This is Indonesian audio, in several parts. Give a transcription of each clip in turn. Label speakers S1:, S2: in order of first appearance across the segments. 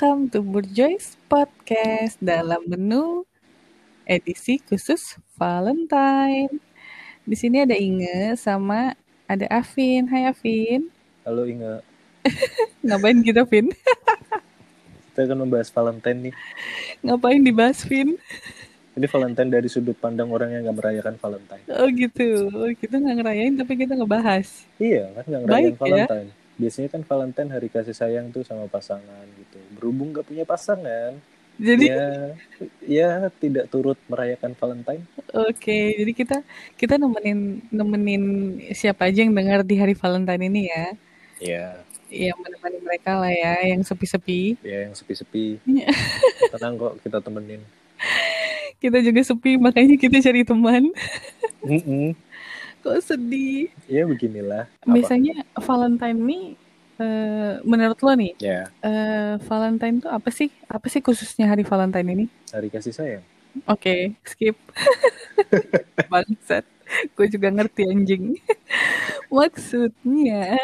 S1: Welcome to Burjoy's Podcast dalam menu edisi khusus Valentine. Di sini ada Inge sama ada Afin. Hai Afin.
S2: Halo Inge.
S1: Ngapain gitu, Vin?
S2: Kita akan membahas Valentine nih.
S1: Ngapain dibahas, Vin?
S2: Ini Valentine dari sudut pandang orang yang nggak merayakan Valentine.
S1: Oh gitu. Oh, kita nggak ngerayain tapi kita ngebahas.
S2: Iya kan nggak ngerayain
S1: Baik ya.
S2: Valentine. Biasanya kan Valentine hari kasih sayang tuh sama pasangan gitu. Berhubung nggak punya pasangan,
S1: Jadi
S2: ya ya tidak turut merayakan Valentine.
S1: oke, jadi kita kita nemenin nemenin siapa aja yang dengar di hari Valentine ini ya.
S2: Ya,
S1: Yang menemani mereka lah ya, yang sepi-sepi.
S2: ya yang sepi-sepi. Tenang kok kita temenin.
S1: Kita juga sepi, makanya kita cari teman.
S2: Mm-mm.
S1: Kok sedih?
S2: Ya beginilah. Apa?
S1: Biasanya Valentine nih, eh, menurut lo nih,
S2: Ya
S1: eh, Valentine tuh apa sih? Apa sih khususnya hari Valentine ini?
S2: hari kasih sayang.
S1: Oke, skip. Bangsat. Gue juga ngerti anjing. Maksudnya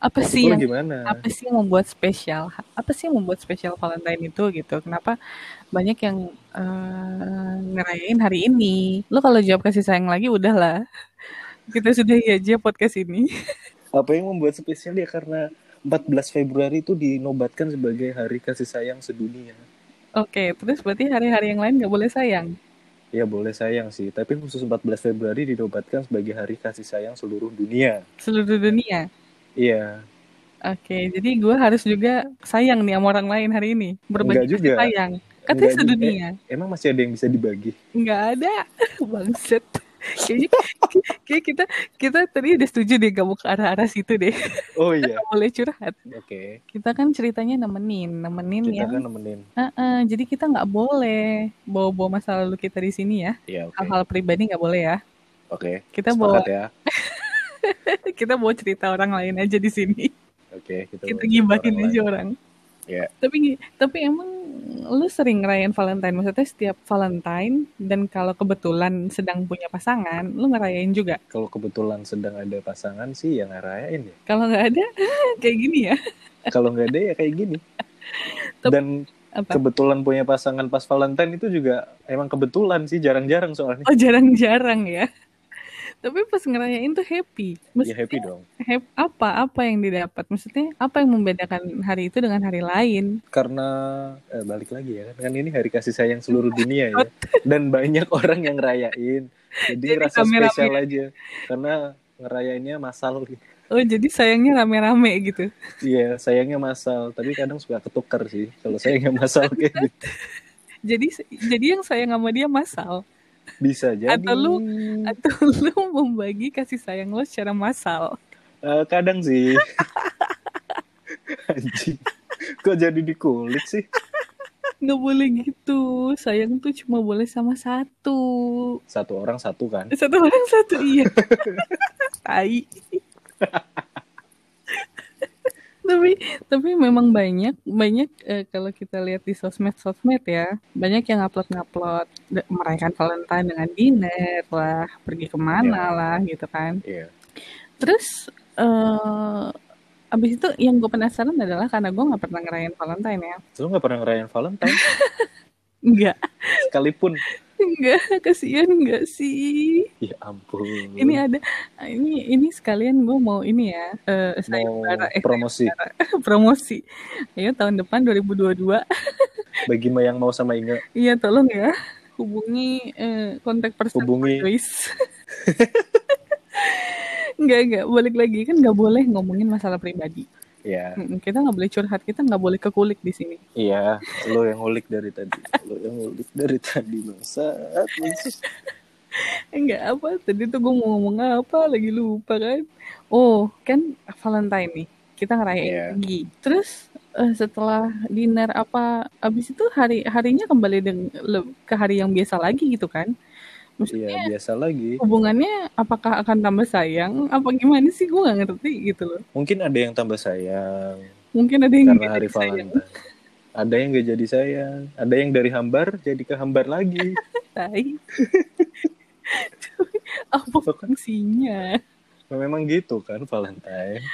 S1: apa sih yang
S2: gimana?
S1: apa sih yang membuat spesial? Apa sih yang membuat spesial Valentine itu gitu? Kenapa banyak yang eh, ngerayain hari ini? Lo kalau jawab kasih sayang lagi udahlah. Kita sudahi aja podcast ini.
S2: Apa yang membuat spesial ya karena 14 Februari itu dinobatkan sebagai hari kasih sayang sedunia.
S1: Oke, terus berarti hari-hari yang lain nggak boleh sayang?
S2: Ya boleh sayang sih, tapi khusus 14 Februari dinobatkan sebagai hari kasih sayang seluruh dunia.
S1: Seluruh dunia.
S2: Iya,
S1: Oke, jadi gue harus juga sayang nih sama orang lain hari ini. Berbagi
S2: juga.
S1: sayang. Katanya
S2: Enggak juga.
S1: sedunia.
S2: emang masih ada yang bisa dibagi?
S1: Nggak ada. Bangset. Kayaknya kayak kita kita tadi udah setuju deh gak mau ke arah-arah situ deh.
S2: Oh iya,
S1: boleh curhat.
S2: oke.
S1: Kita kan ceritanya nemenin, nemenin
S2: Kita
S1: yang
S2: kan nemenin.
S1: Heeh, jadi kita nggak boleh bawa-bawa masa lalu kita di sini ya.
S2: Iya.
S1: Hal-hal pribadi nggak boleh ya.
S2: Oke.
S1: Kita bawa
S2: Sepakat ya.
S1: kita bawa cerita orang lain aja di sini.
S2: Oke, kita,
S1: Kita
S2: bawa
S1: gibahin
S2: orang
S1: aja
S2: lain.
S1: orang.
S2: Iya.
S1: Tapi tapi emang lu sering ngerayain Valentine maksudnya setiap Valentine dan kalau kebetulan sedang punya pasangan, lu ngerayain juga.
S2: Kalau kebetulan sedang ada pasangan sih yang ngerayain ya.
S1: Kalau nggak ada kayak gini ya.
S2: Kalau nggak ada ya kayak gini.
S1: Tapi-
S2: Dan
S1: Apa?
S2: kebetulan punya pasangan pas Valentine itu juga emang kebetulan sih jarang-jarang soalnya.
S1: Oh, jarang-jarang ya. Tapi pas ngerayain tuh happy.
S2: Ya
S1: Maksudnya
S2: happy dong.
S1: hap- apa apa yang didapat? Maksudnya apa yang membedakan hari itu dengan hari lain?
S2: karena eh, balik lagi ya kan kan ini hari kasih sayang seluruh dunia ya dan banyak orang yang ngerayain jadi,
S1: Jadi
S2: rasa
S1: rame-rame.
S2: spesial aja karena ngerayainnya masal gitu.
S1: Oh, jadi sayangnya rame-rame gitu.
S2: iya sayangnya masal tapi kadang suka ketukar sih kalau sayangnya masal kayak gitu
S1: Jadi jadi yang sayang sama dia masal
S2: bisa jadi
S1: Atau lu- atau lu membagi kasih sayang lo secara massal.
S2: Eh, kadang sih anjing kok jadi dikulik sih
S1: Nggak boleh gitu. Sayang tuh cuma boleh sama satu.
S2: satu orang satu kan
S1: Satu orang satu iya. Tai. Tapi tapi memang banyak banyak eh, kalau kita lihat di sosmed sosmed ya banyak yang upload ngupload merayakan Valentine dengan dinner lah pergi ke mana
S2: Ya.
S1: lah gitu kan.
S2: Iya.
S1: Terus eh abis itu yang gue penasaran adalah karena gue nggak pernah ngerayain Valentine ya.
S2: Lu nggak pernah ngerayain Valentine?
S1: Enggak
S2: sekalipun
S1: enggak kasihan enggak sih?
S2: Ya ampun.
S1: Ini ada ini ini sekalian gue mau ini ya eh
S2: mau
S1: sayembara eh
S2: promosi.
S1: promosi. Ayo tahun depan 2022
S2: bagi yang mau sama Inge.
S1: Iya tolong ya. Hubungi eh, kontak person
S2: Hubungi.
S1: Enggak, enggak. Balik lagi. Kan nggak boleh ngomongin masalah pribadi.
S2: Ya
S1: Mm-mm, Kita nggak boleh curhat. Kita nggak boleh kekulik di sini.
S2: Iya, lo yang ngulik dari tadi. Lo yang ngulik dari tadi bangsat. bangsat.
S1: Enggak apa. Tadi tuh gue mau ngomong apa. Lagi lupa kan. Oh, kan Valentine nih. Kita ngerayain
S2: Iya.
S1: lagi. Terus eh, setelah dinner apa abis itu hari harinya kembali ke hari yang biasa lagi gitu kan maksudnya
S2: Iya, biasa lagi.
S1: hubungannya apakah akan tambah sayang apa gimana sih gue nggak ngerti gitu loh
S2: Mungkin ada yang tambah sayang
S1: mungkin ada yang
S2: karena hari. Valentine. Ada yang gak jadi sayang, ada yang dari hambar jadi ke hambar lagi.
S1: Tai. apa fungsinya
S2: Memang gitu kan Valentine.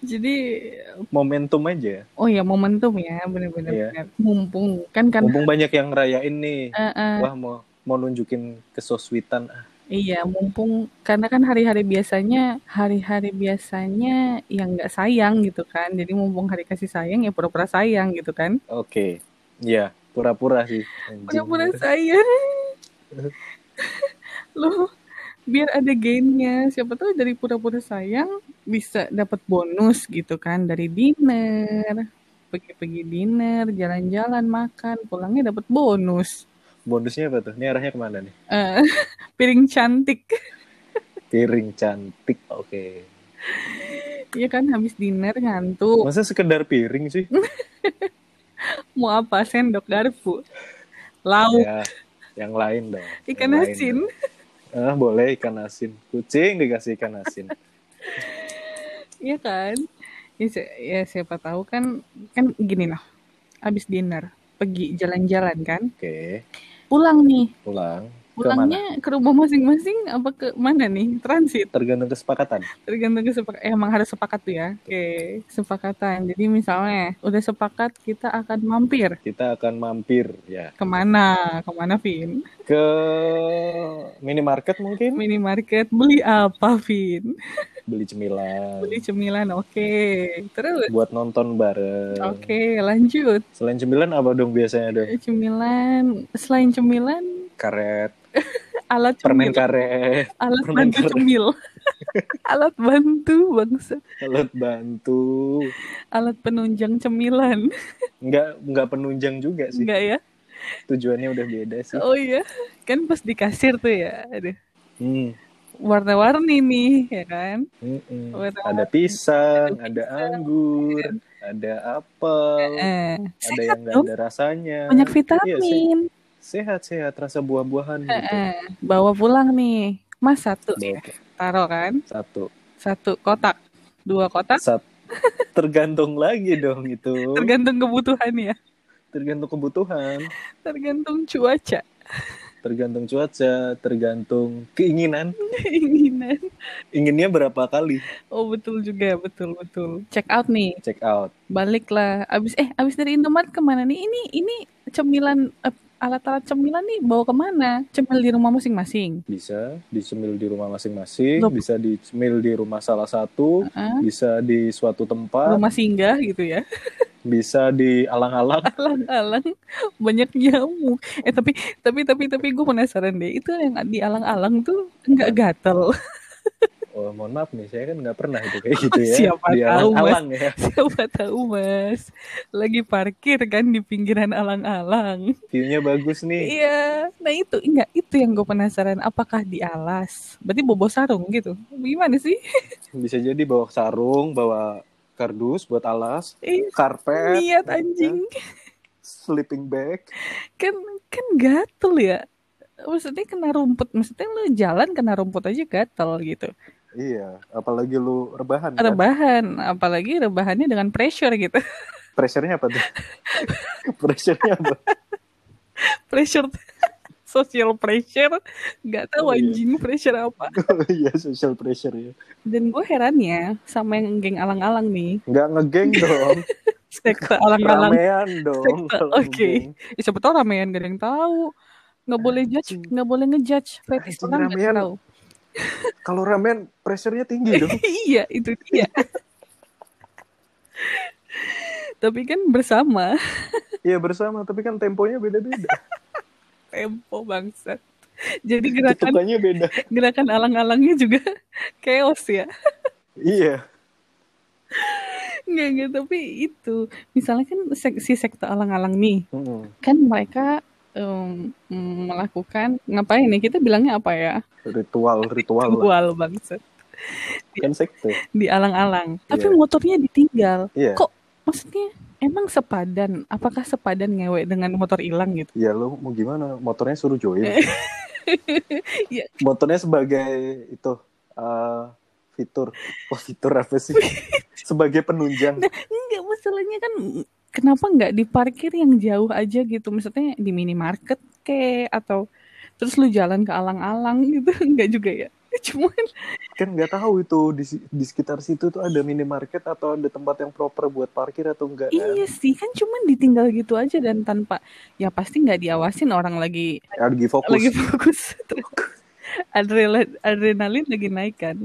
S1: Jadi
S2: Momentum aja.
S1: oh ya momentum ya bener-bener
S2: Iya.
S1: bener. mumpung kan kan
S2: Mumpung banyak yang ngerayain nih.
S1: eh, eh,
S2: Wah mau mau nunjukin kesoswitan. Ah,
S1: iya mumpung karena kan hari-hari biasanya hari-hari biasanya yang nggak sayang gitu kan jadi mumpung hari kasih sayang ya pura-pura sayang gitu kan
S2: Oke. Iya, pura-pura sih.
S1: Pura-pura sayang loh biar ada gainnya siapa tahu dari pura-pura sayang bisa dapat bonus gitu kan dari dinner pergi-pergi dinner jalan-jalan makan pulangnya dapat bonus
S2: Bonusnya apa tuh? Ini arahnya ke mana nih?
S1: Eh, piring cantik
S2: Piring cantik. Oke.
S1: Iya kan habis dinner ngantuk
S2: Masa sekedar piring sih?
S1: mau apa sendok garpu lauk
S2: ya, yang lain dong.
S1: ikan
S2: Yang
S1: asin
S2: dong. Ah, boleh ikan asin. Kucing dikasih ikan asin.
S1: Iya kan? Ya, si- ya siapa tahu kan kan gini loh habis dinner pergi jalan-jalan kan?
S2: Oke,
S1: pulang nih.
S2: Pulang. Ke mana?
S1: pulangnya ke rumah masing-masing apa ke mana nih? Transit.
S2: Tergantung kesepakatan.
S1: tergantung kesepakat eh, emang harus sepakat tuh ya. Oke sepakatan jadi misalnya udah sepakat kita akan mampir.
S2: Kita akan mampir ya.
S1: Ke mana? Ke mana Vin?
S2: Ke minimarket mungkin?
S1: Minimarket beli apa Vin
S2: beli cemilan
S1: beli cemilan oke terus
S2: buat nonton bareng.
S1: oke lanjut
S2: Selain cemilan apa dong biasanya dong?
S1: cemilan selain cemilan
S2: Karet,
S1: alat
S2: permen
S1: cemil
S2: karet,
S1: alat
S2: permen
S1: bantu
S2: karet.
S1: cemil alat bantu bangsa
S2: alat bantu.
S1: alat penunjang cemilan
S2: Enggak enggak penunjang juga sih.
S1: enggak ya
S2: Tujuannya udah beda sih.
S1: oh iya kan pas di kasir tuh ya aduh
S2: Hmm.
S1: Warna-warni nih ya kan?
S2: Mm-mm.
S1: Warna-
S2: Ada pisang, ada anggur, ada apel,
S1: eh,
S2: ada yang nggak ada rasanya.
S1: banyak
S2: Iya,
S1: vitamin.
S2: Sehat-sehat rasa buah-buahan gitu.
S1: Eh, bawa pulang nih. Mas satu. Ya taruh kan?
S2: Satu.
S1: satu kotak. Dua kotak.
S2: Sat tergantung lagi dong itu.
S1: tergantung kebutuhan ya.
S2: Tergantung kebutuhan,
S1: tergantung cuaca
S2: tergantung cuaca, tergantung keinginan.
S1: keinginan.
S2: Inginnya berapa kali?
S1: Oh betul juga betul betul. Check out nih.
S2: Check out.
S1: balik lah abis eh abis dari Indomaret ke mana nih? Ini ini cemilan eh, alat-alat cemilan nih bawa ke mana? Cemil di rumah masing-masing?
S2: Bisa dicemil di rumah masing-masing,
S1: Loh.
S2: bisa dicemil di rumah salah satu,
S1: Heeh.
S2: bisa di suatu tempat,
S1: rumah singgah gitu ya
S2: bisa di alang-alang.
S1: alang-alang banyak nyamuk eh tapi tapi tapi tapi gue penasaran deh itu yang di alang-alang tuh nggak gatel
S2: Oh, mohon maaf nih, saya kan nggak pernah itu kayak gitu ya.
S1: Siapa
S2: di
S1: tahu, Mas.
S2: ya.
S1: siapa tahu mas lagi parkir kan di pinggiran alang-alang
S2: View-nya bagus nih.
S1: iya nah itu enggak itu yang gue penasaran apakah di alas berarti bobo sarung gitu gimana sih
S2: Bisa jadi bawa sarung, bawa kardus buat alas,
S1: eh
S2: karpet,
S1: niat anjing
S2: sleeping bag.
S1: kan kan gatel ya maksudnya kena rumput maksudnya lu jalan kena rumput aja gatel gitu
S2: Iya, apalagi lu rebahan kan?
S1: rebahan apalagi rebahannya dengan pressure gitu
S2: Pressure-nya apa tuh? Pressure-nya apa?
S1: pressure social pressure nggak tahu
S2: Oh, iya.
S1: anjing pressure apa
S2: Oh iya, social pressure ya.
S1: dan gue herannya sama yang geng alang-alang nih
S2: Nggak ngegeng dong,
S1: sekte alang-alang
S2: ramean dong.
S1: Oke.
S2: ngegeng.
S1: Ya, siapa tahu ramean gak ada yang tahu nggak boleh judge nggak boleh ngejudge fetish orang nggak tahu
S2: Kalau ramean, pressure-nya tinggi dong.
S1: iya itu dia tapi kan bersama
S2: Iya bersama, tapi kan temponya beda-beda.
S1: Tempo bangsat jadi gerakan
S2: Tutupannya beda.
S1: gerakan alang-alangnya juga chaos ya
S2: Iya.
S1: Enggak, enggak, tapi itu misalnya kan si sekte alang-alang nih
S2: Mm-mm.
S1: kan mereka em, melakukan ngapain nih kita bilangnya apa ya
S2: Ritual, ritual
S1: ritual bangsat
S2: Kan sekte.
S1: di alang-alang tapi
S2: Iya.
S1: motornya ditinggal
S2: Iya.
S1: kok maksudnya emang sepadan apakah sepadan ngewe dengan motor hilang gitu
S2: Ya lo mau gimana? Motornya suruh join.
S1: Iya.
S2: Motornya sebagai itu eh, fitur. Wah fitur apa sih? sebagai penunjang.
S1: enggak masalahnya kan kenapa nggak diparkir yang jauh aja gitu maksudnya di minimarket ke atau terus lu jalan ke alang-alang gitu enggak juga ya cuman
S2: kan nggak tahu itu di, di sekitar situ tuh ada minimarket atau ada tempat yang proper buat parkir atau enggak kan?
S1: iya sih kan cuman ditinggal gitu aja dan tanpa ya pasti nggak diawasin orang lagi
S2: lagi fokus
S1: lagi fokus adrenalin adrenalin lagi naik kan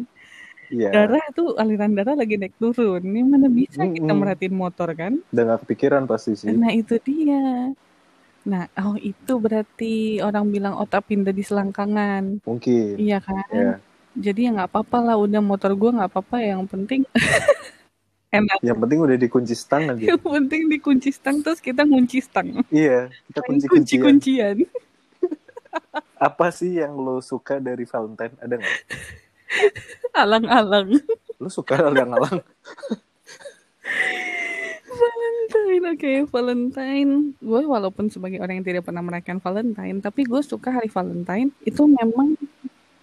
S2: Iya.
S1: darah tuh aliran darah lagi naik turun ini mana bisa kita
S2: Mm-mm.
S1: merhatiin motor kan
S2: udah nggak kepikiran pasti sih
S1: nah itu dia nah oh itu berarti orang bilang otak pindah di selangkangan.
S2: Mungkin.
S1: Iya kan?
S2: Ya
S1: jadi ya nggak apa-apa lah udah motor gua nggak apa-apa yang penting enak.
S2: Yang penting udah dikunci stang aja.
S1: Yang penting dikunci stang terus kita ngunci stang.
S2: Iya kita kunci
S1: kunci
S2: apa sih yang lo suka dari Valentine? Ada nggak?
S1: Alang-alang.
S2: Lo suka alang-alang
S1: Valentine oke Valentine. Gue walaupun sebagai orang yang tidak pernah merayakan Valentine tapi gue suka hari Valentine. Itu memang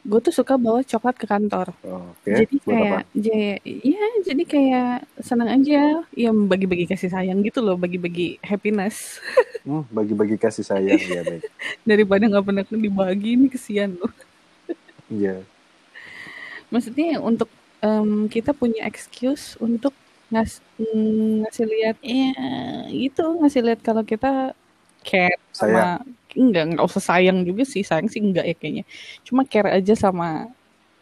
S1: gue tuh suka bawa coklat ke kantor.
S2: Oh, oke
S1: jadi kayak j- ya jadi kayak senang aja. Ya bagi-bagi kasih sayang gitu loh bagi-bagi happiness.
S2: Hmm, bagi-bagi kasih sayang ya baik.
S1: Daripada nggak pernah dibagi ini kesian loh.
S2: Iya.
S1: Maksudnya untuk em, kita punya excuse untuk ngas mm, ngasih lihat ya gitu ngasih lihat kalau kita care sama enggak nggak usah sayang juga sih sayang sih enggak ya kayaknya. Cuma care aja sama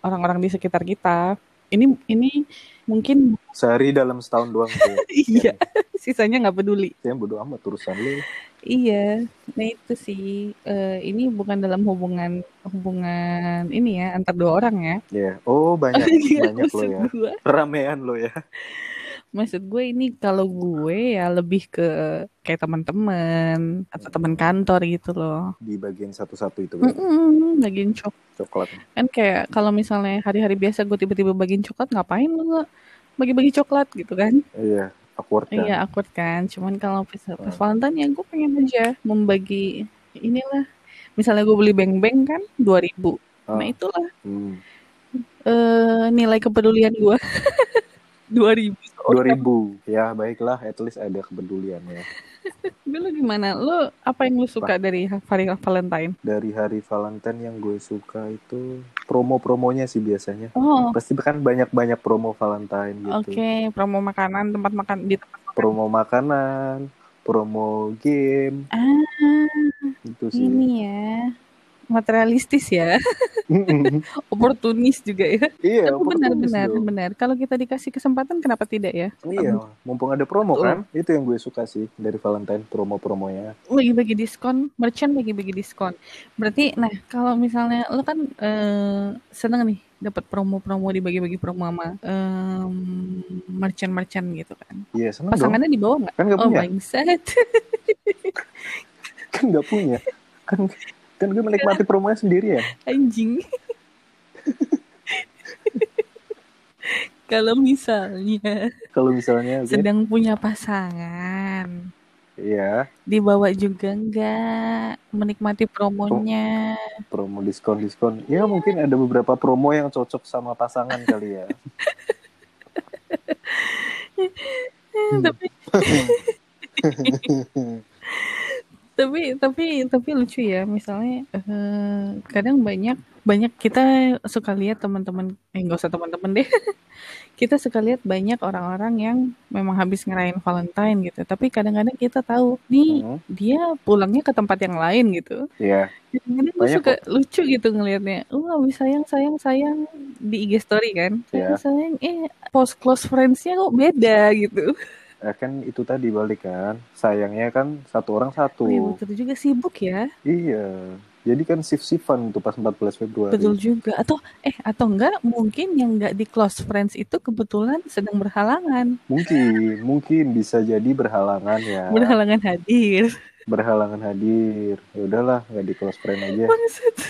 S1: orang-orang di sekitar kita. Ini ini mungkin
S2: sehari dalam setahun doang tuh
S1: iya sisanya nggak peduli.
S2: Ya bodo amat urusan lu.
S1: Iya nah itu sih. Eh, ini bukan dalam hubungan hubungan ini ya antar dua orang ya.
S2: Ya oh banyak banyak lo ya. ramean lo ya
S1: maksud gue ini kalau gue ya lebih ke kayak teman-teman atau teman kantor gitu loh.
S2: Di bagian satu-satu itu berarti
S1: Mm-mm, bagiin cok
S2: coklat.
S1: kan kayak kalau misalnya hari-hari biasa gue tiba-tiba bagiin coklat ngapain lu bagi-bagi coklat gitu kan?
S2: Iya awkward kan?
S1: Iya awkward kan? Cuman kalau pas, pas. Valentine ya gue pengen aja membagi inilah. Misalnya gue beli beng-beng kan 2000 nah
S2: Ah,
S1: itulah.
S2: Hmm.
S1: eh nilai kepedulian gue 2000
S2: dua ribu. Ya baiklah at least ada kepedulian ya.
S1: Dulu gimana? Lu apa yang lu suka dari hari Valentine?
S2: dari hari Valentine yang gue suka itu promo-promonya sih biasanya.
S1: Oh,
S2: pasti kan banyak-banyak promo Valentine
S1: oke.
S2: gitu
S1: Promo makanan, tempat makan di tempat
S2: promo makanan promo game.
S1: Ah,
S2: itu sih.
S1: ini ya. Materialistis ya. Oportunis juga ya.
S2: iya
S1: Tapi benar benar
S2: dong.
S1: benar. Kalau kita dikasih kesempatan kenapa tidak ya?
S2: iya mumpung ada promo
S1: Betul.
S2: kan itu yang gue suka sih dari Valentine promo-promonya
S1: Bagi-bagi diskon, merchant bagi-bagi diskon. Berarti nah, kalau misalnya lu kan eh, seneng nih dapat promo-promo dibagi-bagi promo sama em, merchant-merchant gitu kan.
S2: iya seneng dong
S1: Pasangannya dibawa nggak?
S2: kan nggak
S1: Oh,
S2: punya
S1: bangsat.
S2: kan nggak punya kan kan gue menikmati promonya sendiri ya?
S1: Anjing. Kalau misalnya
S2: kalau misalnya oke.
S1: sedang punya pasangan,
S2: iya.
S1: dibawa juga nggak menikmati promonya.
S2: promo diskon diskon ya mungkin ada beberapa promo yang cocok sama pasangan kali ya.
S1: Tapi tapi tapi tapi lucu ya. Misalnya eh, kadang banyak banyak kita suka lihat teman-teman eh nggak usah teman-teman deh. Kita suka lihat banyak orang-orang yang memang habis ngerayain Valentine gitu. Tapi kadang-kadang kita tahu nih
S2: Hmm,
S1: dia pulangnya ke tempat yang lain gitu.
S2: Iya.
S1: Kadang-kadang gue
S2: Banyak
S1: suka lucu gitu ngelihatnya. Wah habis sayang sayang sayang di IG story kan.
S2: Iya.
S1: sayang eh post close friends-nya kok beda gitu
S2: Eh, kan itu tadi balik kan sayangnya kan satu orang satu
S1: oh iya betul juga sibuk ya
S2: iya jadi kan shift shiftan tuh pas 14 Februari
S1: Betul juga. Atau eh atau enggak mungkin yang enggak di close friends itu kebetulan sedang berhalangan.
S2: mungkin mungkin bisa jadi berhalangan ya
S1: Berhalangan hadir.
S2: berhalangan hadir ya udahlah nggak di close friend aja
S1: Bangsat.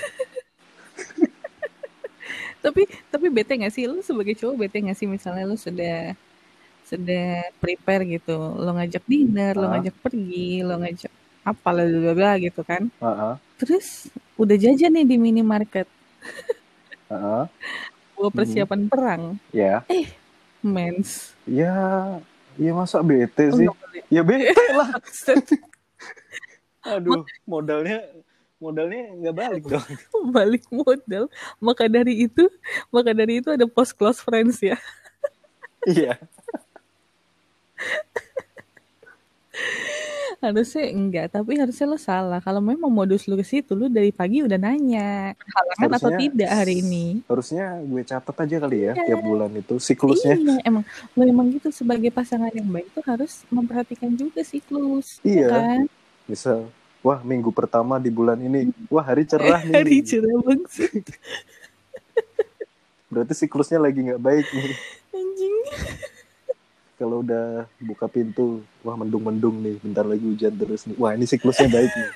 S1: tapi tapi bete gak sih lu sebagai cowok bete gak sih misalnya lu sudah sudah prepare gitu. Lo ngajak dinner lo ngajak pergi lo ngajak apa lah bla bla gitu kan.
S2: Heeh,
S1: terus udah jajan nih di minimarket. Buat persiapan perang.
S2: Ya.
S1: Mens.
S2: Ya ya masa bete
S1: Oh,
S2: sih?
S1: boleh.
S2: ya bete lah. Aduh modalnya modalnya nggak balik dong.
S1: balik modal. Maka dari itu, maka dari itu ada post close friends ya.
S2: Iya.
S1: harusnya enggak, tapi harusnya lo salah. Kalau memang modus lu ke situ, lu dari pagi udah nanya halangan atau tidak hari ini.
S2: Harusnya gue catat aja kali ya
S1: Iya.
S2: tiap bulan itu siklusnya.
S1: Iya, emang lo emang gitu sebagai pasangan yang baik tuh harus memperhatikan juga siklus, ya
S2: Iya.
S1: kan?
S2: Misal, wah minggu pertama di bulan ini, wah hari cerah nih.
S1: Hari cerah banget
S2: Berarti siklusnya lagi nggak baik nih. Kalau udah buka pintu, wah mendung-mendung nih, bentar lagi hujan terus nih. Wah ini siklusnya baik nih.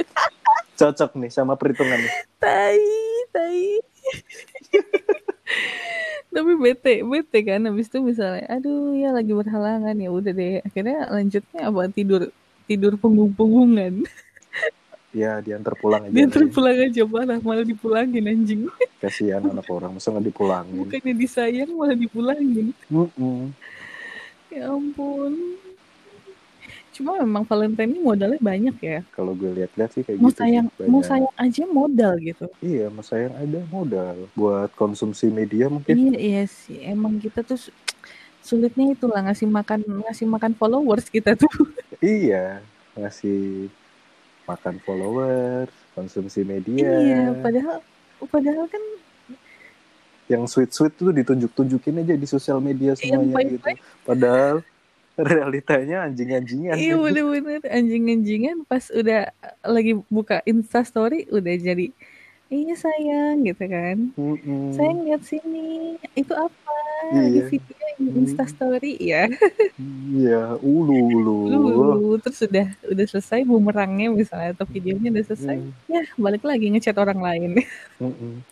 S2: Cocok nih sama perhitungan nih.
S1: Tai, tai. Tapi bete, bete kan habis itu misalnya, aduh ya lagi berhalangan ya udah deh. Akhirnya lanjutnya apa tidur tidur punggung-punggungan.
S2: Ya diantar pulang aja.
S1: Dia
S2: nih.
S1: terpulang aja parah, malah dipulangin anjing.
S2: Kasihan anak orang, masa nggak dipulangin.
S1: Bukannya disayang malah dipulangin.
S2: Mm-mm.
S1: Ya ampun. Cuma memang Valentine ini modalnya banyak ya.
S2: Kalau gue lihat-lihat sih kayak
S1: Mau
S2: gitu. sih,
S1: sayang,
S2: banyak.
S1: mau sayang aja modal gitu.
S2: Iya, mas sayang ada modal buat konsumsi media mungkin.
S1: Iya, iya sih. Emang kita tuh su- sulitnya itulah ngasih makan ngasih makan followers kita tuh.
S2: Iya, ngasih makan followers, konsumsi media.
S1: Iya, padahal padahal kan
S2: Yang sweet-sweet tuh ditunjuk-tunjukin aja di sosial media
S1: Yang
S2: semuanya gitu.
S1: baik-baik.
S2: Padahal realitanya anjing-anjingan.
S1: iya
S2: gitu.
S1: bener-bener anjing-anjingan pas udah lagi buka Insta story udah jadi iya sayang gitu kan.
S2: Mm-mm.
S1: Sayang lihat sini. Itu apa? Di
S2: Iya.
S1: video
S2: Hmm.
S1: Insta story ya.
S2: Iya, ulu ulu.
S1: Lu terus udah udah selesai bumerangnya misalnya atau videonya udah selesai.
S2: Mm,
S1: Ya, balik lagi ngechat orang lain.
S2: mm-mm.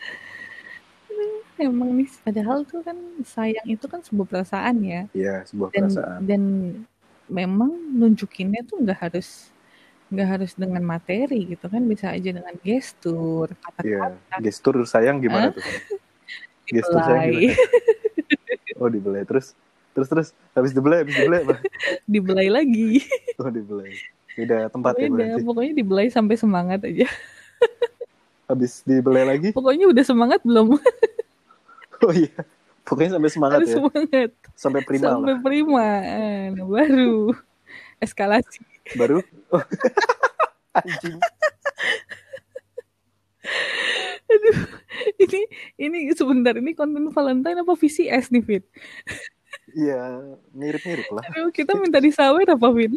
S1: Emang nih padahal tuh kan sayang itu kan sebuah perasaan ya.
S2: Iya, sebuah
S1: dan
S2: perasaan.
S1: dan memang nunjukinnya tuh nggak harus nggak harus dengan materi gitu kan bisa aja dengan gestur
S2: Iya,
S1: kata-kata
S2: gestur sayang gimana tuh? Gestur sayang gimana? Oh, dibelai terus terus terus habis dibelai habis dibelai apa?
S1: dibelai lagi
S2: Oh, dibelai. Beda tempat ya
S1: Beda,
S2: berarti.
S1: pokoknya dibelai sampai semangat aja
S2: Habis dibelai lagi.
S1: pokoknya udah semangat belum
S2: Oh iya. Pokoknya sampai semangat
S1: harus
S2: ya.
S1: semangat
S2: Sampai prima
S1: sampai
S2: lah.
S1: prima nah, baru eskalasi
S2: Baru oh. anjing.
S1: ini ini sebentar ini konten Valentine apa VCS nih Fit
S2: Iya, mirip-mirip lah.
S1: Aduh, kita minta disawer apa Fit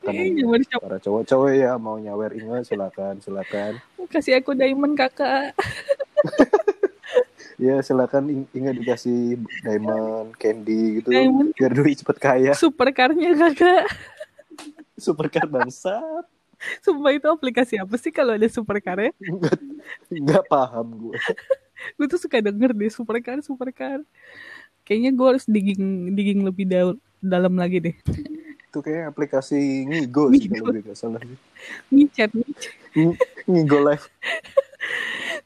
S2: Karena
S1: dicop-
S2: para cowok-cowok ya mau nyawer ingat silakan, silakan.
S1: kasih aku diamond kakak
S2: Ya silakan ing- ingat dikasih diamond, candy gitu.
S1: Diamond.
S2: Biar duit cepet kaya.
S1: supercarnya kakak
S2: Supercar bangsat.
S1: Sumpah itu aplikasi apa sih kalau ada supercar ya?
S2: Enggak, enggak paham gue.
S1: Gue tuh suka denger deh supercar, supercar. Kayaknya gue harus digging, digging lebih dal- dalam lagi deh.
S2: Itu kayak aplikasi Ngigo sih kalau gue nggak salah.
S1: Ngichat, ngichat.
S2: Ng- Ngigo Live.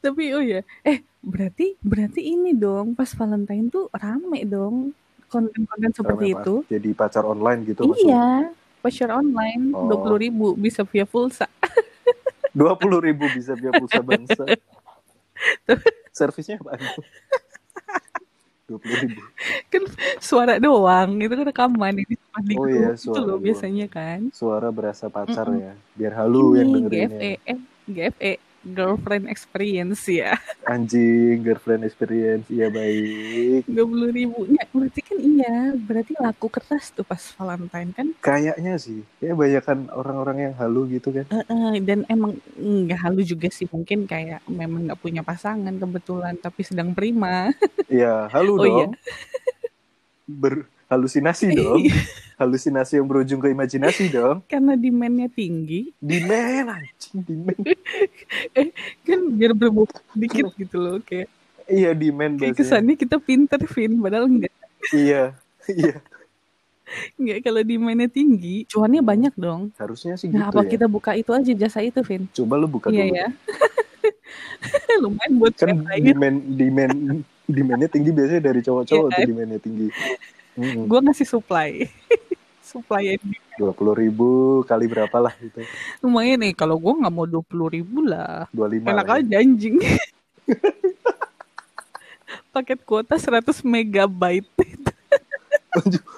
S1: Tapi oh ya, eh berarti berarti ini dong pas Valentine tuh rame dong konten-konten seperti
S2: Rame,
S1: itu.
S2: Jadi pacar online gitu maksudnya.
S1: Iya, pacar online
S2: Oh.
S1: dua puluh ribu bisa via pulsa.
S2: Dua puluh ribu bisa via pulsa bangsa. Servisnya apa? Dua puluh ribu.
S1: Kan suara doang, itu kan rekaman ini di
S2: Oh iya,
S1: itu
S2: suara
S1: loh
S2: doang.
S1: biasanya kan.
S2: Suara berasa pacar
S1: Mm-mm.
S2: ya. Biar halu yang
S1: ini
S2: dengerin
S1: GFE, eh GFE girlfriend experience ya.
S2: Anjing, girlfriend experience. Iya baik.
S1: dua puluh ribu ya berarti kan iya berarti laku keras tuh pas Valentine kan
S2: Kayaknya sih. Ya banyak kan orang-orang yang halu gitu kan.
S1: Eh, dan emang nggak halu juga sih mungkin kayak memang nggak punya pasangan kebetulan tapi sedang prima
S2: Iya, halu
S1: Oh iya.
S2: dong. Berhalusinasi dong. Halusinasi yang berujung ke imajinasi dong.
S1: karena demandnya tinggi
S2: Demand anjing, demand.
S1: kan biar berbobot dikit gitu loh kayak
S2: Iya, demand
S1: kayak
S2: bahasanya.
S1: kesannya kita pinter Vin padahal enggak
S2: Iya, iya.
S1: enggak kalau demandnya tinggi cuannya banyak dong
S2: Harusnya sih gitu
S1: nah apa
S2: ya.
S1: kita buka itu aja jasa itu Vin
S2: Coba lu buka
S1: iya
S2: dulu.
S1: ya lumayan buat
S2: Kan
S1: lain
S2: demand demand demandnya tinggi biasanya dari cowok-cowok
S1: Iya
S2: tuh
S1: kan?
S2: demandnya tinggi. Mm-mm.
S1: gue ngasih supply supply and
S2: dua puluh ribu kali berapa lah gitu.
S1: Lumayan nih kalau gue nggak mau dua puluh ribu lah.
S2: dua lima
S1: enak aja anjing. Paket kuota 100 megabyte.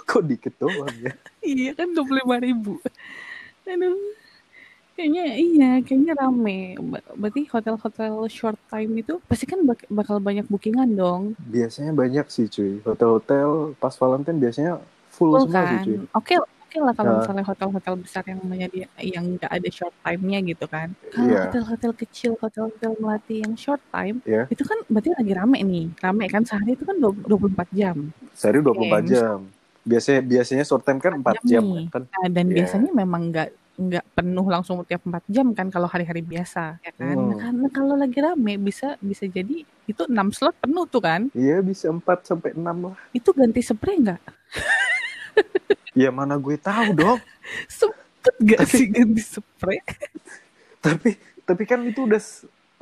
S2: Kok dikit doang ya?
S1: Iya kan dua puluh lima ribu. Aduh kayaknya iya kayaknya rame. Berarti hotel-hotel short time itu pasti kan bak- bakal banyak bookingan dong.
S2: Biasanya banyak sih cuy. Hotel-hotel pas Valentine biasanya full,
S1: Full
S2: semua sih
S1: kan
S2: cuy
S1: oke oke lah kalau
S2: Nah.
S1: misalnya hotel-hotel besar yang menyedia yang nggak ada short time-nya gitu kan kalau
S2: Iya.
S1: hotel-hotel kecil hotel-hotel melati yang short time
S2: Iya.
S1: itu kan berarti lagi rame nih rame kan sehari itu kan 24 jam
S2: sehari 24
S1: Oke,
S2: jam biasanya biasanya short time kan 4 jam
S1: nih.
S2: kan
S1: Nah, dan
S2: Iya.
S1: biasanya memang nggak nggak penuh langsung tiap 4 jam kan kalau hari-hari biasa ya kan.
S2: Hmm.
S1: Nah, karena kalau lagi rame bisa bisa jadi itu 6 slot penuh tuh kan.
S2: iya bisa 4 sampai 6 lah
S1: Itu ganti spray nggak?
S2: ya mana gue tahu dong
S1: Sempet nggak sih ganti spray?
S2: tapi tapi kan itu udah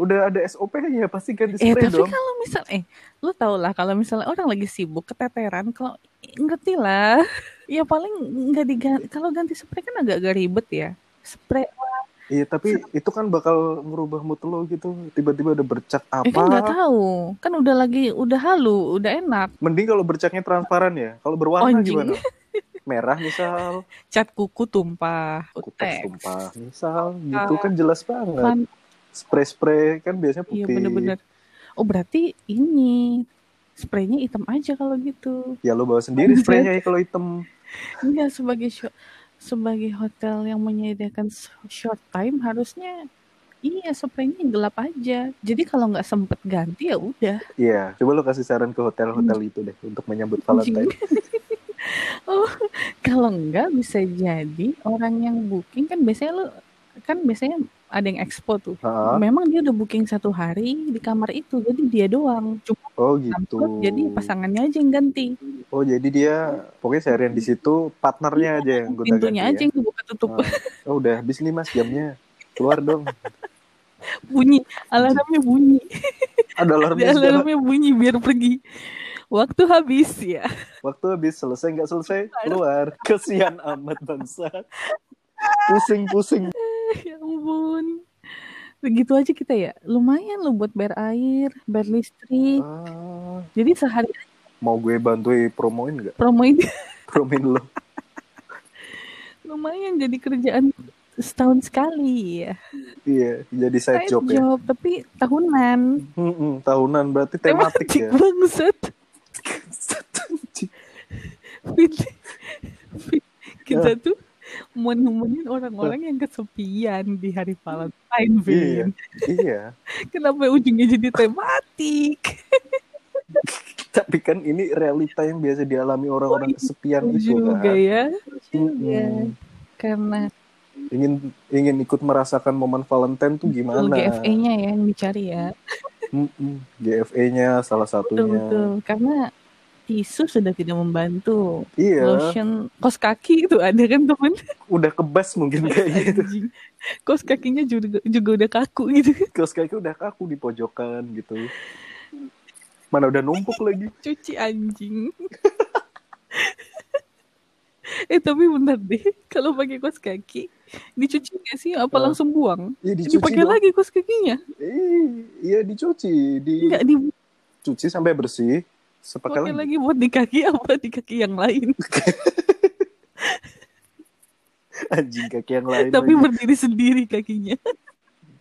S2: udah ada SOP-nya pasti ganti
S1: Eh
S2: spray
S1: tapi
S2: dong
S1: kalau misal eh lu tau lah kalau misalnya orang lagi sibuk keteteran kalau ngerti lah ya paling nggak diganti kalau ganti spray kan agak-agak ribet ya. Spray
S2: Iya tapi itu kan bakal merubah mood lo gitu. Tiba-tiba ada bercak
S1: eh kan nggak
S2: apa?
S1: tahu. Kan udah lagi udah halu udah enak.
S2: Mending kalau bercaknya transparan ya. Kalau berwarna
S1: Anjing.
S2: gimana? Merah misal.
S1: Cat kuku tumpah.
S2: Kutek. Tumpah misal. Gitu kan jelas banget.
S1: Kan
S2: spray-spray kan biasanya
S1: iya
S2: putih.
S1: bener-bener. Oh berarti ini spraynya hitam aja kalau gitu.
S2: Ya lo bawa sendiri spraynya ya kalau hitam
S1: enggak sebagai sebagai hotel yang menyediakan short time harusnya iya spraynya gelap aja. Jadi kalau nggak sempet ganti ya udah.
S2: Iya coba lo kasih saran ke hotel-hotel itu deh untuk menyambut Valentine.
S1: Oh kalau enggak bisa jadi orang yang booking kan biasanya lo kan biasanya ada yang expo tuh.
S2: Hah?
S1: memang dia udah booking satu hari di kamar itu jadi dia doang. Cuma
S2: oh gitu.
S1: slot, jadi pasangannya aja yang ganti.
S2: Oh jadi dia pokoknya seharian di situ partnernya aja yang gonta
S1: pintunya aja yang buka tutup.
S2: Oh udah habis nih mas jamnya. Keluar dong.
S1: Bunyi. Alarmnya bunyi.
S2: Ada alarmnya
S1: alarmnya bunyi biar pergi. Waktu habis ya.
S2: Waktu habis selesai nggak selesai? Keluar. Kesian amat bangsa pusing pusing.
S1: Ya ampun. Begitu aja kita ya. Lumayan lo buat bayar air bayar listrik.
S2: Ah,
S1: jadi sehari
S2: mau gue bantuin promoin nggak?
S1: Promo ini
S2: promoin lo.
S1: Lumayan jadi kerjaan setahun sekali ya.
S2: Iya jadi side job ya.
S1: job tapi tahunan.
S2: Mm-mm, tahunan berarti tematik ya.
S1: bangsat. Fit- fit- kita tuh mau nemenin orang-orang yang kesepian di hari Valentine,
S2: iya
S1: Vin.
S2: iya
S1: Kenapa ujungnya jadi tematik?
S2: tapi kan ini realita yang biasa dialami orang-orang
S1: Oh,
S2: kesepian itu
S1: juga
S2: kan
S1: ya.
S2: Mm-mm.
S1: Juga. Karena
S2: ingin ingin ikut merasakan momen Valentine tuh gimana
S1: GFA-nya ya yang dicari ya.
S2: Mm-mm. GFA-nya salah satunya
S1: Betul-betul. Karena tisu sudah tidak membantu.
S2: iya
S1: Lotion kos kaki itu ada kan temen
S2: udah kebas mungkin kayaknya itu
S1: Anjing. Kos kakinya juga, juga udah kaku gitu.
S2: kaos kaki udah kaku di pojokan gitu mana udah numpuk lagi
S1: Cuci anjing. eh tapi bentar deh, kalau pakai kos kaki dicuci nggak sih? Apa
S2: Ah.
S1: langsung buang?
S2: iya dicuci
S1: Dipakai
S2: dong.
S1: lagi kos kakinya?
S2: Iya dicuci di
S1: Enggak dipakai
S2: cuci sampai bersih sepakai lagi
S1: lagi buat di kaki apa di kaki yang lain?
S2: anjing kaki yang lain
S1: tapi
S2: lagi.
S1: berdiri sendiri kakinya.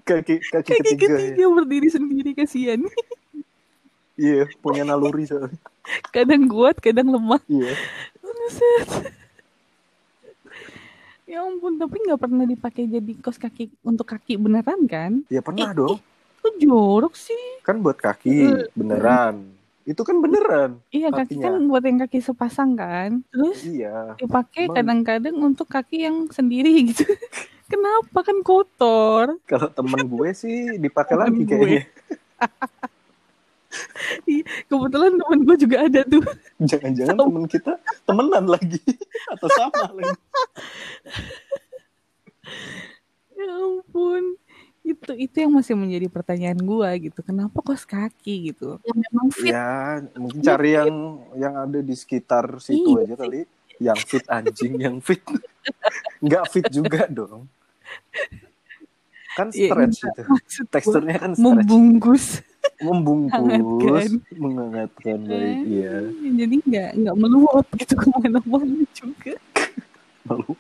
S2: kaki kaki
S1: Kaki
S2: ketiga
S1: ketiga
S2: ya
S1: berdiri sendiri kasihan.
S2: iya punya naluri soalnya
S1: Kadang kuat, kadang lemah.
S2: iya
S1: Buset. Ya ampun, tapi nggak pernah dipakai jadi kos kaki untuk kaki beneran kan?
S2: ya pernah
S1: Eh,
S2: dong
S1: Kok jorok sih?
S2: kan buat kaki beneran itu kan beneran
S1: Iya kaki
S2: Kakinya.
S1: kan buat yang kaki sepasang kan. Terus
S2: iya
S1: dipakai kadang-kadang untuk kaki yang sendiri gitu. Kenapa kan kotor?
S2: kalau temen gue sih dipakai lagi kayaknya
S1: Kebetulan temen gue juga ada tuh.
S2: jangan-jangan
S1: Sama.
S2: temen kita temenan lagi atau sama lagi
S1: Ya ampun. Itu itu yang masih menjadi pertanyaan gue gitu. Kenapa kos kaki gitu? Yang memang fit.
S2: ya mungkin cari yang yang ada di sekitar situ
S1: Iya
S2: aja kali. yang fit anjing yang fit. Nggak fit juga dong. Kan
S1: Iya,
S2: stretch itu teksturnya kan stretch.
S1: membungkus.
S2: Membungkus.
S1: Hangatkan.
S2: menghangatkan baik iya.
S1: Eh, jadi nggak nggak meluap gitu. Ke mana-mana juga.
S2: Lalu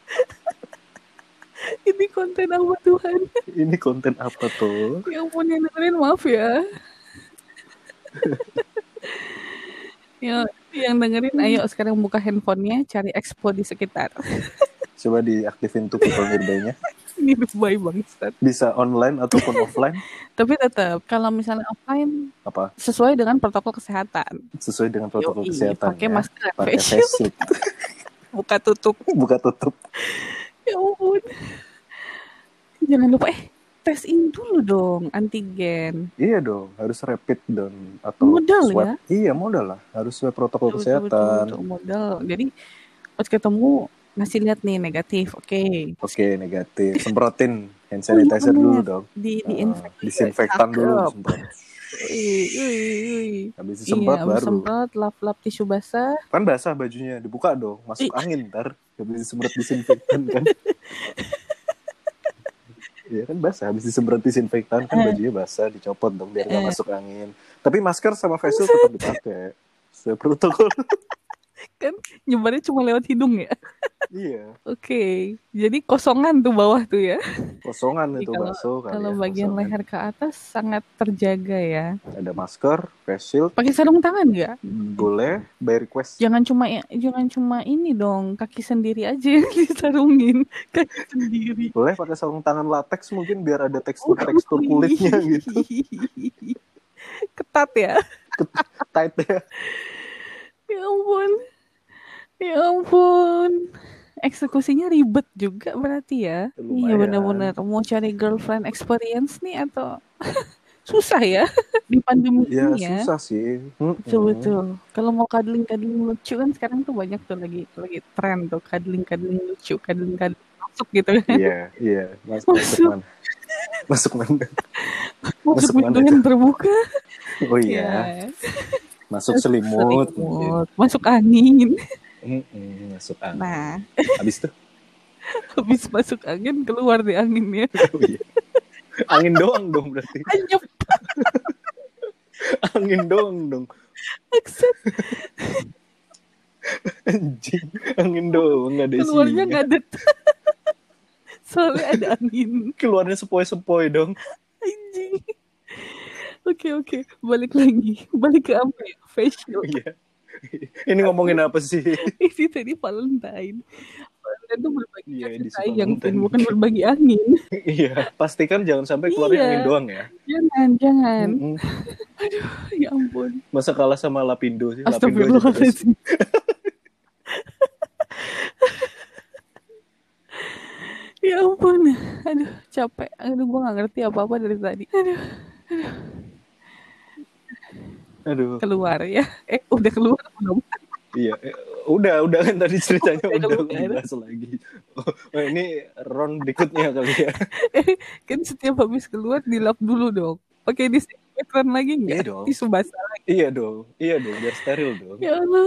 S1: ini konten apa Tuhan?
S2: Ini konten apa tuh?
S1: Ya ampun yang dengerin maaf ya. Ya yang dengerin ayo sekarang buka handphonenya cari expo di sekitar.
S2: Coba diaktifin tuh people nearby-nya.
S1: Ini lebay bangsat
S2: bisa online ataupun offline?
S1: Tapi tetap kalau misalnya offline
S2: apa?
S1: sesuai dengan protokol kesehatan.
S2: Sesuai dengan protokol
S1: Yoi,
S2: kesehatan
S1: pakai
S2: ya.
S1: masker
S2: pakai
S1: face
S2: shield.
S1: Buka tutup.
S2: Buka tutup
S1: ya ampun. Jangan lupa eh tes ini dulu dong antigen.
S2: Iya dong harus rapid dong atau
S1: Modal
S2: swab.
S1: ya?
S2: iya modal lah. Harus swab protokol
S1: Betul, betul, betul,
S2: kesehatan.
S1: betul, modal. Jadi pas ketemu masih lihat nih negatif oke.
S2: Oke negatif. Semprotin hand
S1: Oh, iya
S2: sanitizer
S1: bener.
S2: dulu dong.
S1: Di
S2: Ah,
S1: diinfek
S2: disinfektan dulu semprot
S1: Ui, ui, ui.
S2: habis
S1: Iya,
S2: disemprot
S1: habis
S2: baru
S1: semprot lap-lap tisu basah.
S2: kan basah bajunya dibuka dong masuk
S1: Ih.
S2: angin ntar habis disemprot disinfektan kan Iya kan basah habis disemprot disinfektan kan
S1: Eh.
S2: bajunya basah dicopot dong biar nggak
S1: Eh.
S2: masuk angin tapi masker sama face shield tetap dipakai sesuai protokol
S1: Kan nyebarnya cuma lewat hidung ya.
S2: iya
S1: Oke, jadi kosongan tuh bawah tuh ya.
S2: kosongan
S1: Jadi
S2: itu
S1: kalau-
S2: bakso kali
S1: Kalau
S2: ya,
S1: bagian
S2: kosongan.
S1: leher ke atas sangat terjaga ya.
S2: ada masker face shield
S1: Pakai sarung tangan nggak?
S2: boleh by request
S1: Jangan cuma jangan cuma ini dong, kaki sendiri aja yang disarungin. Kaki sendiri.
S2: boleh pakai sarung tangan latex mungkin biar ada tekstur tekstur kulitnya gitu
S1: Ketat ya.
S2: tight ya
S1: Ya ampun. Ya ampun. Eksekusinya ribet juga berarti ya. Iya
S2: Lumayan.
S1: benar-benar mau cari girlfriend experience nih atau susah ya di pandemi
S2: ya
S1: ini ya.
S2: susah sih.
S1: Betul betul. Kalau mau cuddling cuddling lucu kan sekarang tuh banyak tuh lagi lagi tren tuh cuddling cuddling lucu, cuddling cuddling masuk gitu kan.
S2: iya iya Mas, masuk
S1: Masuk.
S2: mana masuk mana
S1: Masuk
S2: Masuk mana
S1: pintu yang terbuka.
S2: oh iya
S1: Ya.
S2: masuk selimut,
S1: Selimut, Masuk angin.
S2: Masuk angin
S1: Nah,
S2: habis tuh
S1: habis masuk angin keluar di anginnya.
S2: oh, iya. angin doang dong berarti
S1: Anyep
S2: angin doang dong
S1: maksud
S2: anjing angin doang nggak ada
S1: keluarnya
S2: isinya
S1: ngadet. Soalnya ada angin.
S2: keluarnya sepoi-sepoi dong
S1: Anjing. Oke oke, balik lagi. Balik ke apa ya? Facial.
S2: iya ini ngomongin apa sih
S1: Ini tadi Valentine. Valentine itu berbagi
S2: Iya,
S1: kasih. Pin, bukan berbagi angin.
S2: iya pastikan jangan sampai keluarnya
S1: Iya.
S2: angin doang ya
S1: Jangan, jangan.
S2: Mm-mm.
S1: Ya ampun.
S2: masa kalah sama Lapindo sih Lapindo aja terus.
S1: Astagfirullahaladzim. ya ampun. Aduh, capek. Aduh, gue gak ngerti apa-apa dari tadi. Aduh,
S2: aduh
S1: keluar ya. Eh, udah keluar belum?
S2: Iya, eh, udah, udah kan tadi ceritanya
S1: Udah,
S2: udah dibahas lagi. Oh, oh, ini round berikutnya kali ya.
S1: kan setiap habis keluar dilap dulu dong. Pakai disinfektan lagi
S2: Iya
S1: nggak?
S2: dong.
S1: Tisu basah lagi.
S2: Iya dong, iya dong, biar steril dong.
S1: Ya Allah,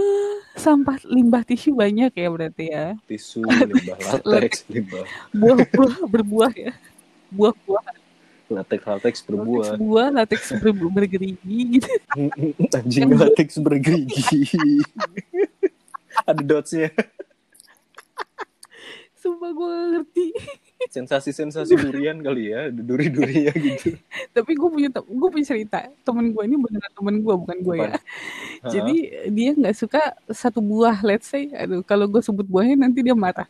S1: sampah limbah tisu banyak ya berarti ya.
S2: Tisu, limbah latex, limbah
S1: Buah-buah berbuah ya. Buah-buah,
S2: latex latex
S1: latex
S2: berbuah.
S1: buah, latex ber- bergerigi gitu.
S2: Anjing latex bergerigi. Ada dotsnya.
S1: Sumpah gue gak ngerti.
S2: Sensasi-sensasi durian kali ya, ada duri-durinya gitu.
S1: Tapi gue punya gue punya cerita. Temen gue ini beneran temen gue bukan gue ya. Jadi dia nggak suka satu buah. Let's say, aduh kalau gue sebut buahnya nanti dia marah.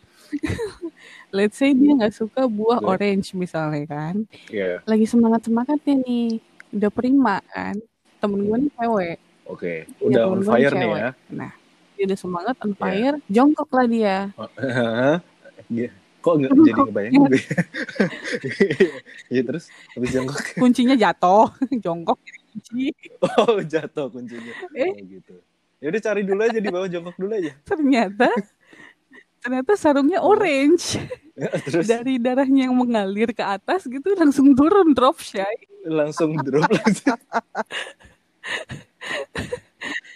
S1: Let's say dia nggak suka buah
S2: Oke.
S1: orange misalnya kan.
S2: Iya,
S1: Lagi semangat semangatnya nih, udah prima kan. Temen gue nih cewek.
S2: oke.
S1: Iya,
S2: Udah on fire nih
S1: cewek.
S2: ya.
S1: Nah, dia udah semangat on
S2: Iya.
S1: fire, jongkok lah dia.
S2: Hah? Iya. Kok nggak jadi ngebayangin gue? Iya terus habis jongkok.
S1: Kuncinya jatuh, jongkok kunci.
S2: Oh jatuh kuncinya.
S1: Eh.
S2: Oh gitu. Ya udah cari dulu aja di bawah jongkok dulu aja.
S1: Ternyata ternyata sarungnya orange.
S2: Terus
S1: Dari darahnya yang mengalir ke atas gitu langsung turun drop shy.
S2: langsung drop langsung.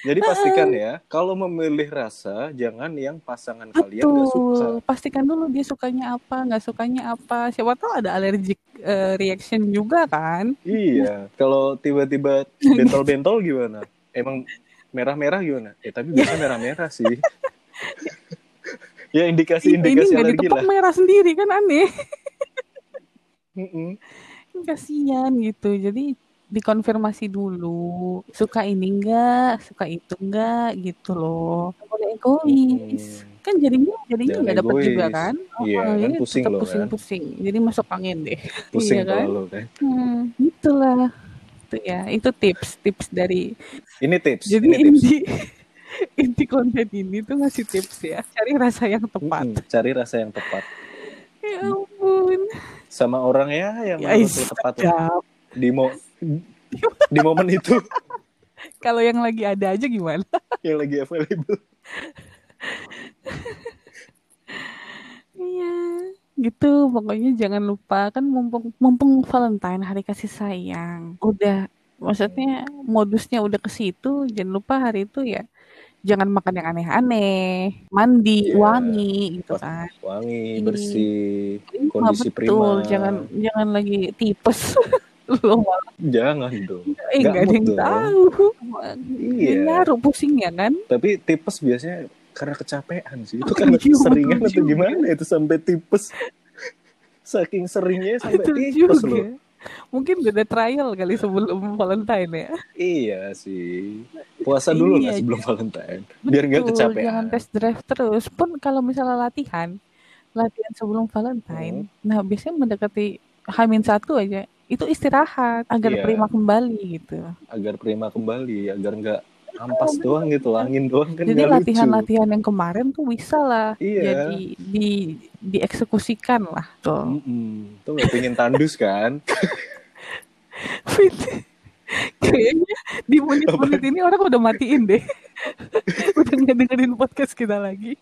S2: Jadi pastikan ya, kalau memilih rasa, jangan yang pasangan kalian gak suka.
S1: Pastikan dulu dia sukanya apa, nggak sukanya apa. Siapa tahu ada allergic eh, reaction juga kan.
S2: Iya, kalau tiba-tiba bentol-bentol gimana? Emang merah-merah gimana? Eh tapi biasanya merah-merah sih. ya
S1: Ini
S2: indikasi-indikasi
S1: nggak
S2: alergi
S1: ditepak
S2: lah.
S1: merah sendiri kan aneh.
S2: Mm-mm.
S1: Kasihan gitu. Jadi dikonfirmasi dulu. Suka ini enggak, suka itu enggak gitu loh. Nggak boleh egois.
S2: Mm-mm.
S1: Kan jadinya jadinya nggak dapat juga kan.
S2: Iya,
S1: Oh,
S2: kan
S1: jadi
S2: pusing
S1: tetap
S2: loh kan.
S1: pusing-pusing. Jadi masuk angin deh.
S2: Pusing
S1: Iya kan?
S2: kalau kan.
S1: Hmm, itulah. Itu ya, itu tips-tips dari
S2: Ini tips.
S1: Jadi
S2: ini tips.
S1: inti konten ini tuh ngasih tips ya, cari rasa yang tepat.
S2: Mm-mm, Cari rasa yang tepat.
S1: Ya ampun.
S2: Sama orang ya yang
S1: Ya,
S2: tepat di mo di momen itu
S1: Kalau yang lagi ada aja gimana?
S2: yang lagi available.
S1: Iya, gitu. Pokoknya jangan lupa kan mumpung mumpung Valentine hari kasih sayang. Udah maksudnya modusnya udah ke situ, jangan lupa hari itu ya jangan makan yang aneh-aneh, mandi,
S2: Iya.
S1: wangi gitu kan.
S2: Wangi, bersih,
S1: Iya,
S2: kondisi
S1: betul.
S2: prima.
S1: Jangan jangan lagi tipes. Lo malah
S2: Jangan dong.
S1: eh
S2: nggak
S1: ada yang
S2: dong.
S1: tahu.
S2: Iya.
S1: Ngaruh pusing ya kan?
S2: Tapi tipes biasanya karena kecapean sih. Itu
S1: Oh,
S2: karena
S1: iya,
S2: seringan atau gimana itu sampai tipes. Saking seringnya sampai tipes loh.
S1: Mungkin udah trial kali sebelum Valentine ya.
S2: Iya sih. Puasa dulu
S1: Iya,
S2: lah sebelum Valentine. Biar nggak kecapean.
S1: Jangan test drive terus. Pun kalau misalnya latihan, latihan sebelum Valentine,
S2: Hmm.
S1: nah biasanya mendekati Hamin satu aja, itu istirahat agar
S2: Iya.
S1: prima kembali gitu.
S2: Agar prima kembali, agar nggak ampas doang gitu, angin doang kan
S1: Jadi latihan-latihan yang kemarin tuh bisa lah
S2: Iya.
S1: jadi di dieksekusikan lah tuh.
S2: Mm-mm. Tuh nggak pengen tandus kan?
S1: Fit. Kayaknya di menit-menit ini orang udah matiin deh. udah nggak dengerin podcast kita lagi.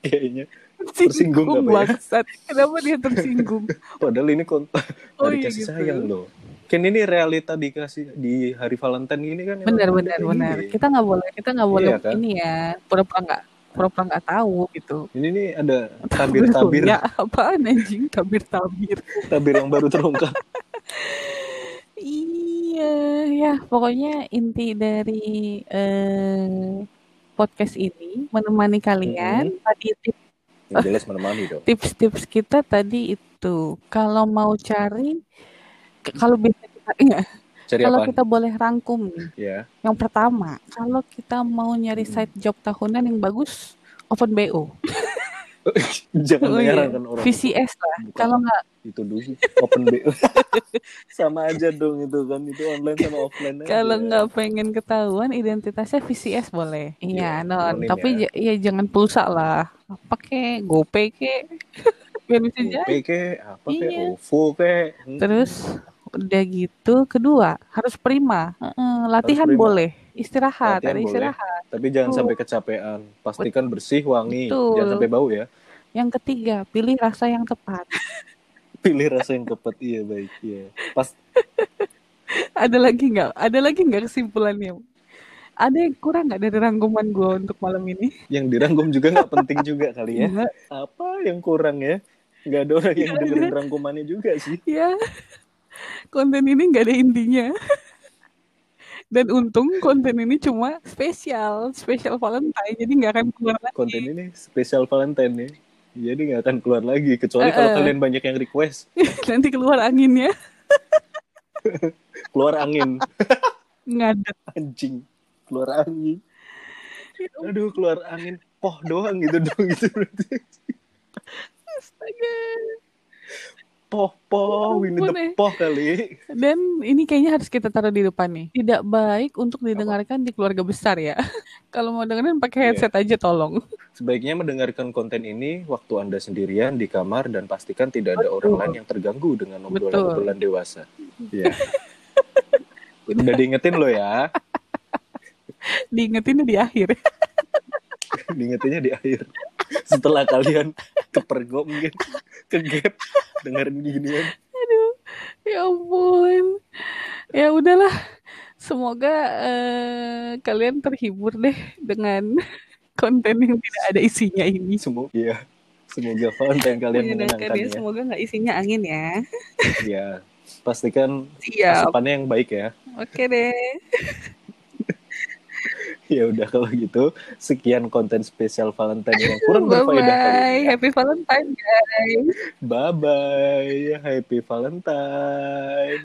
S2: Kayaknya. Tersinggung ya?
S1: bangsat. Kenapa dia tersinggung?
S2: Padahal ini konten
S1: Oh
S2: hari
S1: iya
S2: kasih
S1: gitu.
S2: sayang loh. Kan ini realita dikasih di hari Valentine ini kan.
S1: Benar benar benar. Kita nggak boleh kita nggak boleh
S2: Iya kan?
S1: ini ya pura-pura nggak pura-pura nggak tahu gitu.
S2: Ini nih ada tabir-tabir,
S1: Ya apaan anjing tabir-tabir.
S2: tabir yang baru terungkap.
S1: Iya, ya pokoknya inti dari eh, podcast ini menemani kalian. Tadi tips
S2: jelas menemani dong.
S1: tips-tips kita tadi itu kalau mau cari kalau bisa kita iya,
S2: Cari
S1: kalau
S2: apaan?
S1: kita boleh rangkum nih.
S2: Ya.
S1: Yang pertama, kalau kita mau nyari
S2: Hmm.
S1: side job tahunan yang bagus, open BO.
S2: Jangan
S1: Oh iya,
S2: menyarankan orang
S1: VCS lah.
S2: Bukan.
S1: Kalau nggak
S2: itu dulu open BO. sama aja dong itu kan itu online sama offline
S1: kalau nggak pengen ketahuan identitasnya VCS boleh.
S2: Iya,
S1: Iya, non. Tapi
S2: ya.
S1: ya jangan pulsa lah. Apa kek, GoPay kek. Biar bisa jadi.
S2: Ke apa ke
S1: Iya.
S2: OVO ke Hmm.
S1: Terus udah gitu, kedua harus prima. Heeh, latihan
S2: prima.
S1: boleh, istirahat,
S2: Latihan
S1: ada
S2: boleh.
S1: istirahat.
S2: tapi jangan sampai kecapean pastikan bersih wangi
S1: Betul.
S2: jangan sampai bau ya
S1: Yang ketiga, pilih rasa yang tepat.
S2: pilih rasa yang tepat iya baik iya pas
S1: ada lagi nggak? Ada lagi nggak kesimpulannya? Ada yang kurang nggak dari rangkuman gue untuk malam ini?
S2: yang dirangkum juga nggak penting juga kali ya apa yang kurang ya nggak ada orang yang
S1: Nggak
S2: dengerin
S1: ada.
S2: rangkumannya juga sih
S1: Ya, konten ini nggak ada intinya. Dan untung konten ini cuma spesial, spesial Valentine, jadi nggak akan keluar lagi.
S2: konten ini spesial Valentine ya jadi nggak akan keluar lagi kecuali kalau
S1: Eh, eh.
S2: kalian banyak yang request
S1: Nanti keluar anginnya,
S2: keluar angin
S1: ngadet.
S2: anjing keluar angin aduh keluar angin poh doang gitu dong gitu berarti
S1: Astaga.
S2: poh poh ini
S1: ampun,
S2: the
S1: eh.
S2: poh kali
S1: Dan ini kayaknya harus kita taruh di depan nih. Tidak baik untuk didengarkan di keluarga besar ya. Kalau mau dengerin pakai
S2: Iya.
S1: headset aja tolong.
S2: Sebaiknya mendengarkan konten ini waktu Anda sendirian di kamar dan pastikan tidak ada orang
S1: Betul.
S2: lain yang terganggu dengan obrolan-obrolan dewasa. Ya. Udah diingetin lo ya,
S1: Diingetinnya di akhir.
S2: diingetinnya di akhir. Setelah kalian kepergok mungkin, kegap, dengerin ginian.
S1: Ya ampun. Ya udahlah. Semoga uh, kalian terhibur deh dengan konten yang tidak ada isinya ini.
S2: Semoga ya. Semoga konten kalian menyenangkan ya.
S1: Semoga nggak isinya angin ya.
S2: Iya. Pastikan
S1: Siap.
S2: asupannya yang baik ya.
S1: Oke deh.
S2: ya udah kalau gitu sekian konten spesial Valentine yang kurang bye berfaedah bye. kali ini.
S1: Ya. Happy Valentine guys.
S2: Bye bye. Happy Valentine.